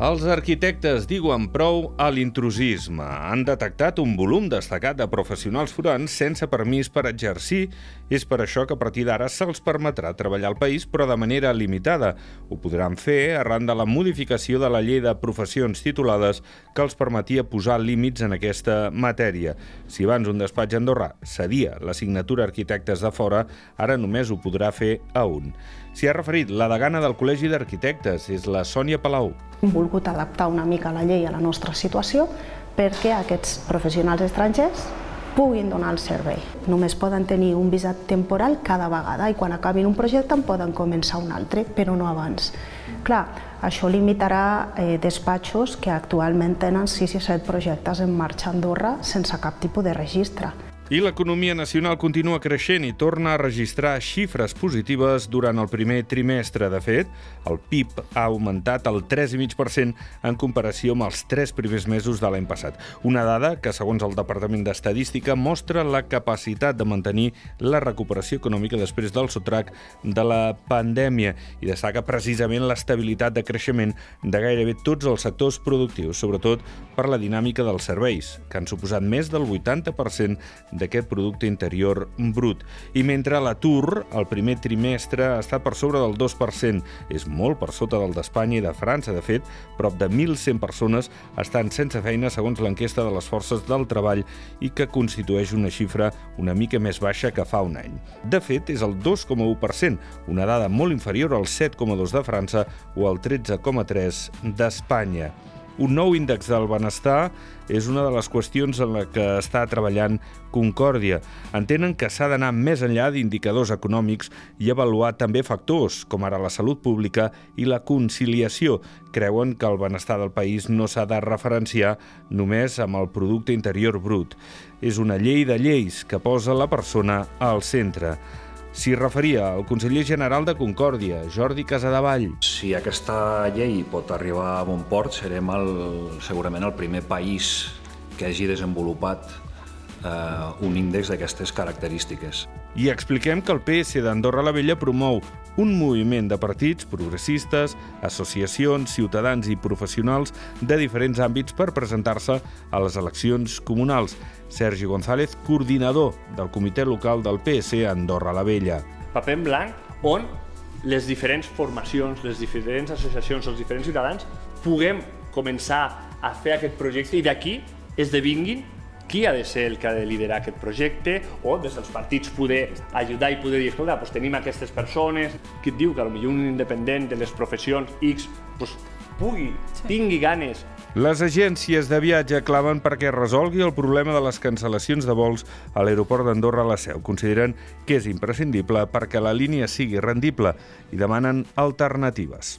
Els arquitectes diuen prou a l'intrusisme. Han detectat un volum destacat de professionals forans sense permís per exercir. És per això que a partir d'ara se'ls permetrà treballar al país, però de manera limitada. Ho podran fer arran de la modificació de la llei de professions titulades que els permetia posar límits en aquesta matèria. Si abans un despatx a Andorra cedia la signatura arquitectes de fora, ara només ho podrà fer a un. S'hi ha referit la degana del Col·legi d'Arquitectes, és la Sònia Palau volgut adaptar una mica la llei a la nostra situació perquè aquests professionals estrangers puguin donar el servei. Només poden tenir un visat temporal cada vegada i quan acabin un projecte en poden començar un altre, però no abans. Clar, això limitarà eh, despatxos que actualment tenen 6 i 7 projectes en marxa a Andorra sense cap tipus de registre. I l'economia nacional continua creixent i torna a registrar xifres positives durant el primer trimestre. De fet, el PIB ha augmentat el 3,5% en comparació amb els tres primers mesos de l'any passat. Una dada que, segons el Departament d'Estadística, mostra la capacitat de mantenir la recuperació econòmica després del sotrac de la pandèmia i destaca precisament l'estabilitat de creixement de gairebé tots els sectors productius, sobretot per la dinàmica dels serveis, que han suposat més del 80% d'aquest producte interior brut. I mentre l'atur, el primer trimestre, està per sobre del 2%, és molt per sota del d'Espanya i de França. De fet, prop de 1.100 persones estan sense feina segons l'enquesta de les forces del treball i que constitueix una xifra una mica més baixa que fa un any. De fet, és el 2,1%, una dada molt inferior al 7,2% de França o al 13,3% d'Espanya. Un nou índex del benestar és una de les qüestions en la que està treballant Concòrdia. Entenen que s'ha d'anar més enllà d'indicadors econòmics i avaluar també factors, com ara la salut pública i la conciliació. Creuen que el benestar del país no s'ha de referenciar només amb el producte interior brut. És una llei de lleis que posa la persona al centre. S'hi referia el conseller general de Concòrdia, Jordi Casadevall. Si aquesta llei pot arribar a bon port, serem el, segurament el primer país que hagi desenvolupat eh, un índex d'aquestes característiques. I expliquem que el PS d'Andorra la Vella promou un moviment de partits progressistes, associacions, ciutadans i professionals de diferents àmbits per presentar-se a les eleccions comunals. Sergi González, coordinador del comitè local del PS Andorra la Vella. Paper en blanc on les diferents formacions, les diferents associacions, els diferents ciutadans puguem començar a fer aquest projecte i d'aquí esdevinguin qui ha de ser el que ha de liderar aquest projecte o des dels partits poder ajudar i poder dir, escolta, doncs tenim aquestes persones, qui et diu que potser un independent de les professions X doncs, pugui, sí. tingui ganes les agències de viatge claven perquè resolgui el problema de les cancel·lacions de vols a l'aeroport d'Andorra a la Seu. Consideren que és imprescindible perquè la línia sigui rendible i demanen alternatives.